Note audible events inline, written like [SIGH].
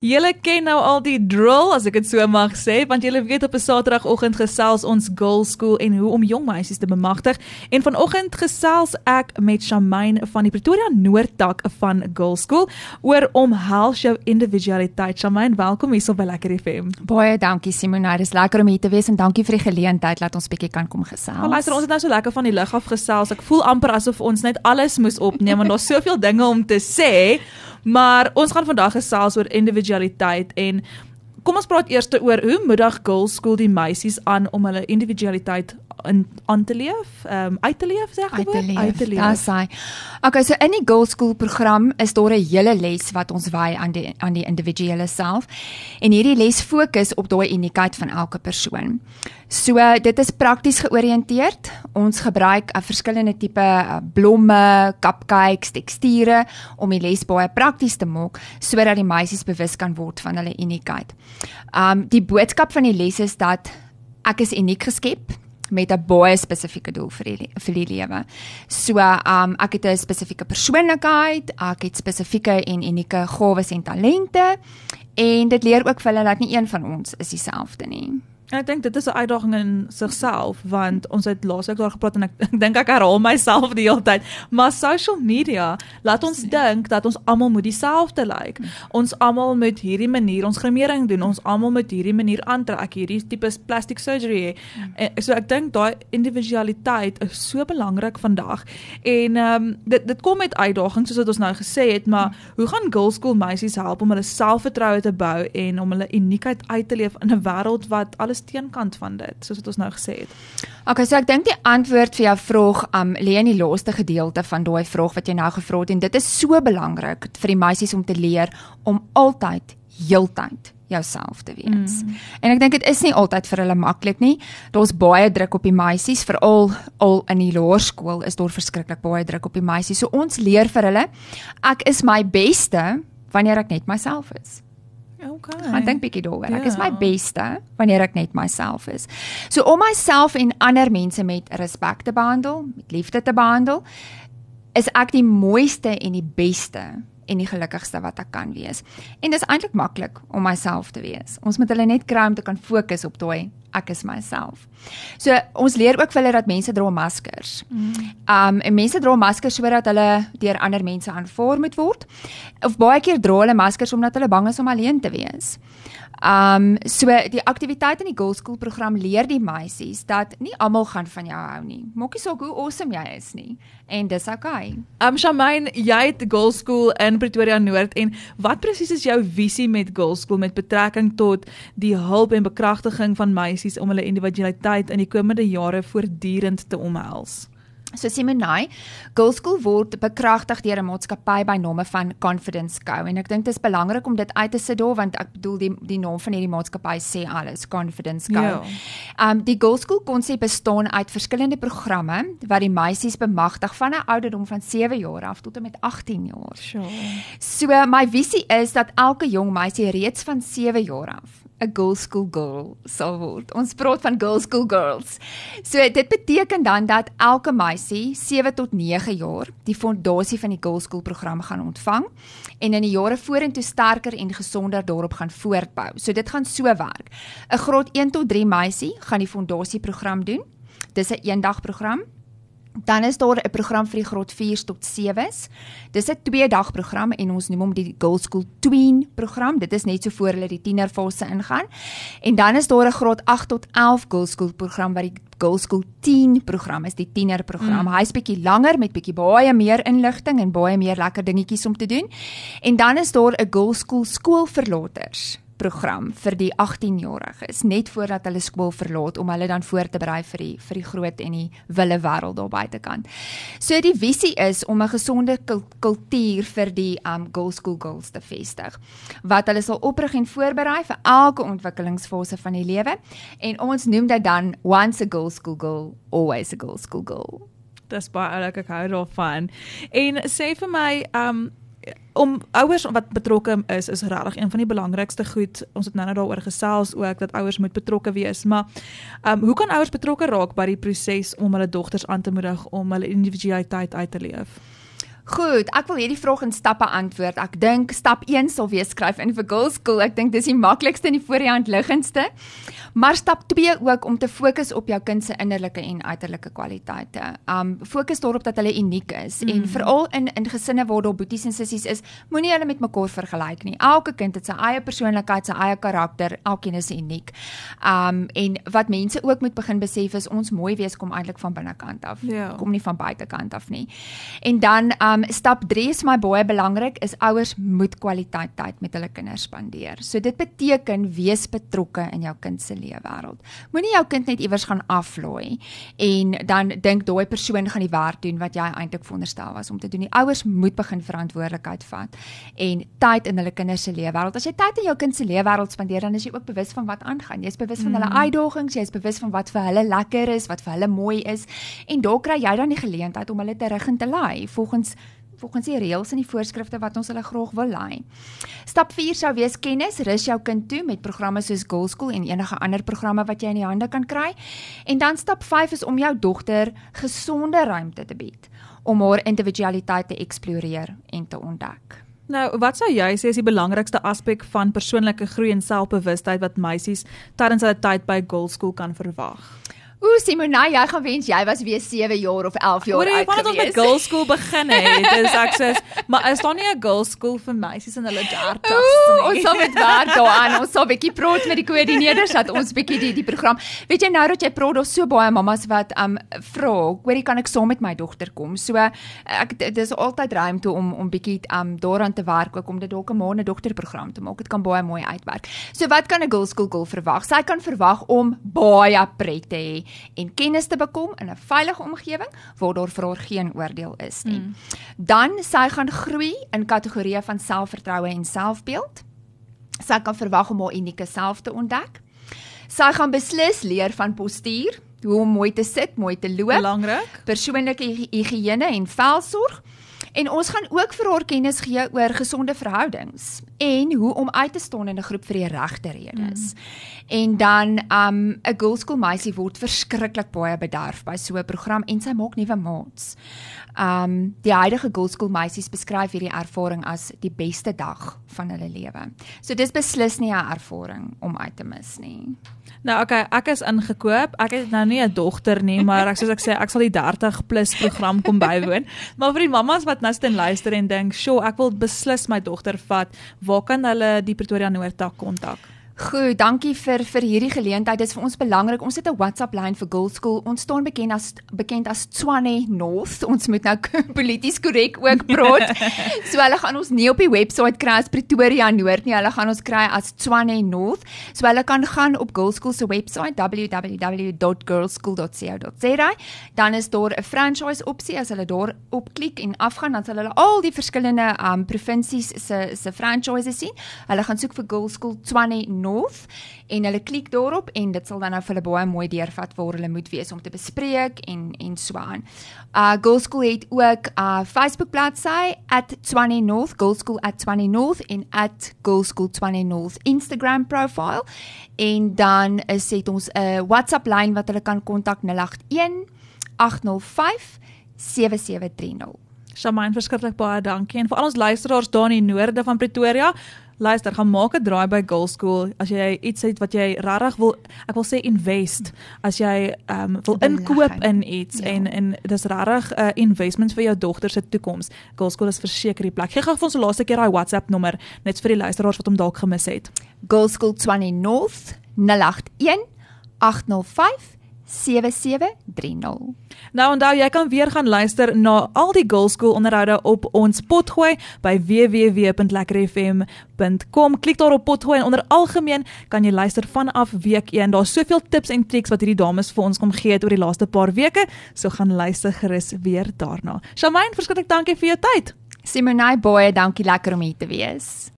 Julle ken nou al die drill as ek dit so mag sê, want julle weet op 'n Saterdagoggend gesels ons Girl School en hoe om jong meisies te bemagtig. En vanoggend gesels ek met Shamaine van die Pretoria Noordtak van Girl School oor omhels jou individualiteit. Shamaine, welkom hier so by Lekker FM. Baie dankie Simone, dit is lekker om hier te wees en dankie vir die geleentheid dat ons bietjie kan kom gesels. Maar luister, ons het nou so lekker van die lug af gesels. Ek voel amper asof ons net alles moes opneem want daar's soveel dinge om te sê. Maar ons gaan vandag gesels oor individualiteit en kom ons praat eers oor hoe moedig Girls School die meisies aan om hulle individualiteit in aan te leef, ehm um, uit te leef sê ek uit, uit te leef. Dis hy. Okay, so in die Girls School program is daar 'n hele les wat ons wy aan die aan die individuele self. En hierdie les fokus op daai uniekheid van elke persoon. So dit is prakties georiënteerd. Ons gebruik uh, verskillende tipe uh, blomme, cupcakes, teksture om die les baie prakties te maak sodat die meisies bewus kan word van hulle uniekheid. Um die boodskap van die les is dat ek is uniek geskep met 'n baie spesifieke doel vir die vir die lewe. So, um ek het 'n spesifieke persoonlikheid, ek het spesifieke en unieke gawes en talente en dit leer ook vir hulle dat nie een van ons is dieselfde nie. En ek dink dit is 'n uitdaging in sigself want ons het laasweek daar gepraat en ek, [LAUGHS] ek dink ek herhaal myself die hele tyd, maar social media laat ons dink dat ons almal moet dieselfde lyk. Like. Ons almal moet hierdie manier ons gremering doen, ons almal moet hierdie manier aantrek, hierdie tipe plastic surgery hê. En so ek dink daai individualiteit is so belangrik vandag. En ehm um, dit dit kom met uitdagings soos wat ons nou gesê het, maar hoe gaan girls school meisies help om hulle selfvertroue te bou en om hulle uniekheid uit te leef in 'n wêreld wat alles is teenkant van dit, soos wat ons nou gesê het. Okay, so ek dink die antwoord vir jou vraag um lê in die laaste gedeelte van daai vraag wat jy nou gevra het en dit is so belangrik vir die meisies om te leer om altyd heeltyd jouself te wees. Mm. En ek dink dit is nie altyd vir hulle maklik nie. Daar's baie druk op die meisies, veral al in die laerskool is daar verskriklik baie druk op die meisies. So ons leer vir hulle ek is my beste wanneer ek net myself is. Okay. Ek dink bietjie daaroor. Ek is my ja. beste wanneer ek net myself is. So om myself en ander mense met respek te behandel, met liefde te behandel, is ek die mooiste en die beste en die gelukkigste wat ek kan wees. En dis eintlik maklik om myself te wees. Ons moet hulle net kry om te kan fokus op daai ek is myself. So ons leer ook vir hulle dat mense dra maskers. Mm. Um en mense dra maskers sodat hulle deur ander mense aanvaar moet word. Of baie keer dra hulle maskers omdat hulle bang is om alleen te wees. Um so die aktiwiteit in die Girl School program leer die meisies dat nie almal gaan van jou hou nie. Maak nie saak hoe awesome jy is nie en dis okay. Um Shamaine, jy het Girl School in Pretoria Noord en wat presies is jou visie met Girl School met betrekking tot die hulp en bekragtiging van meisies om hulle individualiteit in die komende jare voortdurend te omhels? So Simonai, Girl School word bekragtig deur 'n maatskappy by name van Confidence Co en ek dink dit is belangrik om dit uit te sit daar want ek bedoel die die naam van hierdie maatskappy sê alles, Confidence Co. Ja. Um die Girl School konsep bestaan uit verskillende programme wat die meisies bemagtig van 'n ouderdom van 7 jaar af tot en met 18 jaar. Sure. So my visie is dat elke jong meisie reeds van 7 jaar af 'n girl school girl sal word. Ons praat van girl school girls. So dit beteken dan dat elke meisie 7 tot 9 jaar die fondasie van die girl school program gaan ontvang en in die jare vorentoe sterker en gesonder daarop gaan voortbou. So dit gaan so werk. 'n Graad 1 tot 3 meisie gaan die fondasie program doen. Dis 'n eendag program Dan is daar 'n program vir die graad 4 tot 7s. Dis 'n 2 dag program en ons noem hom die Girl School Tween program. Dit is net so voor hulle die tienerfase ingaan. En dan is daar 'n graad 8 tot 11 Girl School program wat die Girl School Teen program is, die tienerprogram. Mm. Hy's bietjie langer met bietjie baie meer inligting en baie meer lekker dingetjies om te doen. En dan is daar 'n Girl School skoolverlaters program vir die 18-jariges net voordat hulle skool verlaat om hulle dan voor te berei vir die vir die groot en die wille wêreld daar buitekant. So die visie is om 'n gesonde kultuur vir die um girl school girls te vestig wat hulle sal oprig en voorberei vir elke ontwikkelingsfase van die lewe en ons noem dit dan once a girl school girl always a girl school girl. Dis baie oulik ek hou daarvan. En sê vir my um om ouers wat betrokke is is regtig een van die belangrikste goed. Ons het nou-nou daaroor gesels ook dat ouers moet betrokke wees, maar ehm um, hoe kan ouers betrokke raak by die proses om hulle dogters aan te moedig om hulle individualiteit uit te leef? Goed, ek wil hierdie vraag in stappe antwoord. Ek dink stap 1 sal wees skryf in vir girls school. Ek dink dis die maklikste en die voor die hand liggendste. Maar stap 2 ook om te fokus op jou kind se innerlike en uiterlike kwaliteite. Um fokus daarop dat hulle uniek is mm. en veral in in gesinne waar daar boeties en sissies is, moenie hulle met mekaar vergelyk nie. Elke kind het sy eie persoonlikheid, sy eie karakter, elkeen is uniek. Um en wat mense ook moet begin besef is ons mooi wees kom eintlik van binnekant af. Ja. Kom nie van buitekant af nie. En dan um stap 3 is my baie belangrik is ouers moet kwaliteit tyd met hulle kinders spandeer. So dit beteken wees betrokke in jou kind se lewe wêreld. Moenie jou kind net iewers gaan aflaai en dan dink daai persoon gaan die werk doen wat jy eintlik veronderstel was om te doen. Die ouers moet begin verantwoordelikheid vat en tyd in hulle kinders se lewe wêreld. As jy tyd in jou kind se lewe wêreld spandeer, dan is jy ook bewus van wat aangaan. Jy's bewus van hulle mm. uitdagings, jy's bewus van wat vir hulle lekker is, wat vir hulle mooi is en daar kry jy dan die geleentheid om hulle terug in te lei volgens volgens die reëls en die voorskrifte wat ons hulle graag wil lei. Stap 4 sou wees kennis, rus jou kind toe met programme soos Girl School en enige ander programme wat jy in die hande kan kry. En dan stap 5 is om jou dogter gesonde ruimte te bied om haar individualiteit te eksploreer en te ontdek. Nou, wat sou jy sê is die belangrikste aspek van persoonlike groei en selfbewustheid wat meisies tydens hulle tyd by Girl School kan verwag? Ooh Simona, jy gaan wens jy was weer 7 jaar of 11 jaar oud. Wanneer ons met girls school begin het, [LAUGHS] dis ek sê, maar is daar nie 'n girls school vir meisies in hulle 30s nie? Ons sal met werk daaraan. Ons sal 'n bietjie praat met die koördineerders dat ons bietjie die die program. Weet jy nou dat jy praat, daar's so baie mammas wat um vra, hoorie kan ek saam met my dogter kom? So ek dis altyd ruimte om om bietjie um daaraan te werk ook om dit dalk 'n maande dogter program te maak. Dit kan baie mooi uitwerk. So wat kan 'n girls school girl verwag? Sy kan verwag om baie pret te hê en kennis te bekom in 'n veilige omgewing waar daar vir haar geen oordeel is nie. Mm. Dan sy gaan groei in kategorieë van selfvertroue en selfbeeld. Sy kan verwag om haar unieke self te ontdek. Sy gaan beslis leer van postuur, hoe om mooi te sit, mooi te loop. Belangrik. Persoonlike higiëne en velsorg. En ons gaan ook vir haar kennis gee oor gesonde verhoudings en hoe om uit te staan in 'n groep vir die regte redes. Mm. En dan um 'n girl school meisie word verskriklik baie bederf by so 'n program en sy maak nuwe maats. Um die huidige girl school meisies beskryf hierdie ervaring as die beste dag van hulle lewe. So dis beslis nie 'n ervaring om uit te mis nie. Nou okay, ek is ingekoop. Ek het nou nie 'n dogter nie, maar ek soos ek sê, ek sal die 30 plus program kom bywoon. Maar vir die mammas wat nou staan luister en dink, "Sjoe, ek wil beslis my dogter vat." Waar kan hulle die Pretoria Noordtak kontak? Goed, dankie vir vir hierdie geleentheid. Dit is vir ons belangrik. Ons het 'n WhatsApp lyn vir Girl School. Ons staan bekend as bekend as Tshwane North. Ons moet nou [LAUGHS] polities korrek ook praat. [LAUGHS] so hulle gaan ons nie op die webwerf kry as Pretoria Noord nie. Hulle gaan ons kry as Tshwane North. So hulle kan gaan op Girl School se webwerf www.girlschool.co.za. Dan is daar 'n franchise opsie as hulle daar op klik en afgaan dan sal hulle al die verskillende um provinsies se se franchises sien. Hulle gaan soek vir Girl School Tshwane North North en hulle klik daarop en dit sal dan nou vir hulle baie mooi deurvat waar hulle moet wees om te bespreek en en so aan. Uh Girl School het ook 'n uh, Facebook bladsy @20north Girl School @20north en @Girl School 20 North Instagram profile en dan is het ons 'n WhatsApp lyn wat hulle kan kontak 081 805 7730. Shamaine verskriklik baie dankie en vir al ons luisteraars daar in die noorde van Pretoria luister, gaan maak 'n draai by Girl School as jy iets het wat jy regtig wil ek wil sê invest as jy ehm um, wil inkoop in iets ja. en en dis regtig 'n uh, investment vir jou dogter se toekoms. Girl School is verseker die plek. Gee gou vir ons die laaste keer daai WhatsApp nommer net vir die luisteraars wat hom dalk gemis het. Girl School 20 North 081 805 7730. Nou onthou jy kan weer gaan luister na al die Girl School onderhoude op ons potgooi by www.lekkerfm.com. Klik daar op potgooi en onder algemeen kan jy luister vanaf week 1. Daar's soveel tips en triks wat hierdie dames vir ons kom gee het oor die laaste paar weke, so gaan luister gerus weer daarna. Shamaine, verskriklik dankie vir jou tyd. Simonai Boye, dankie lekker om hier te wees.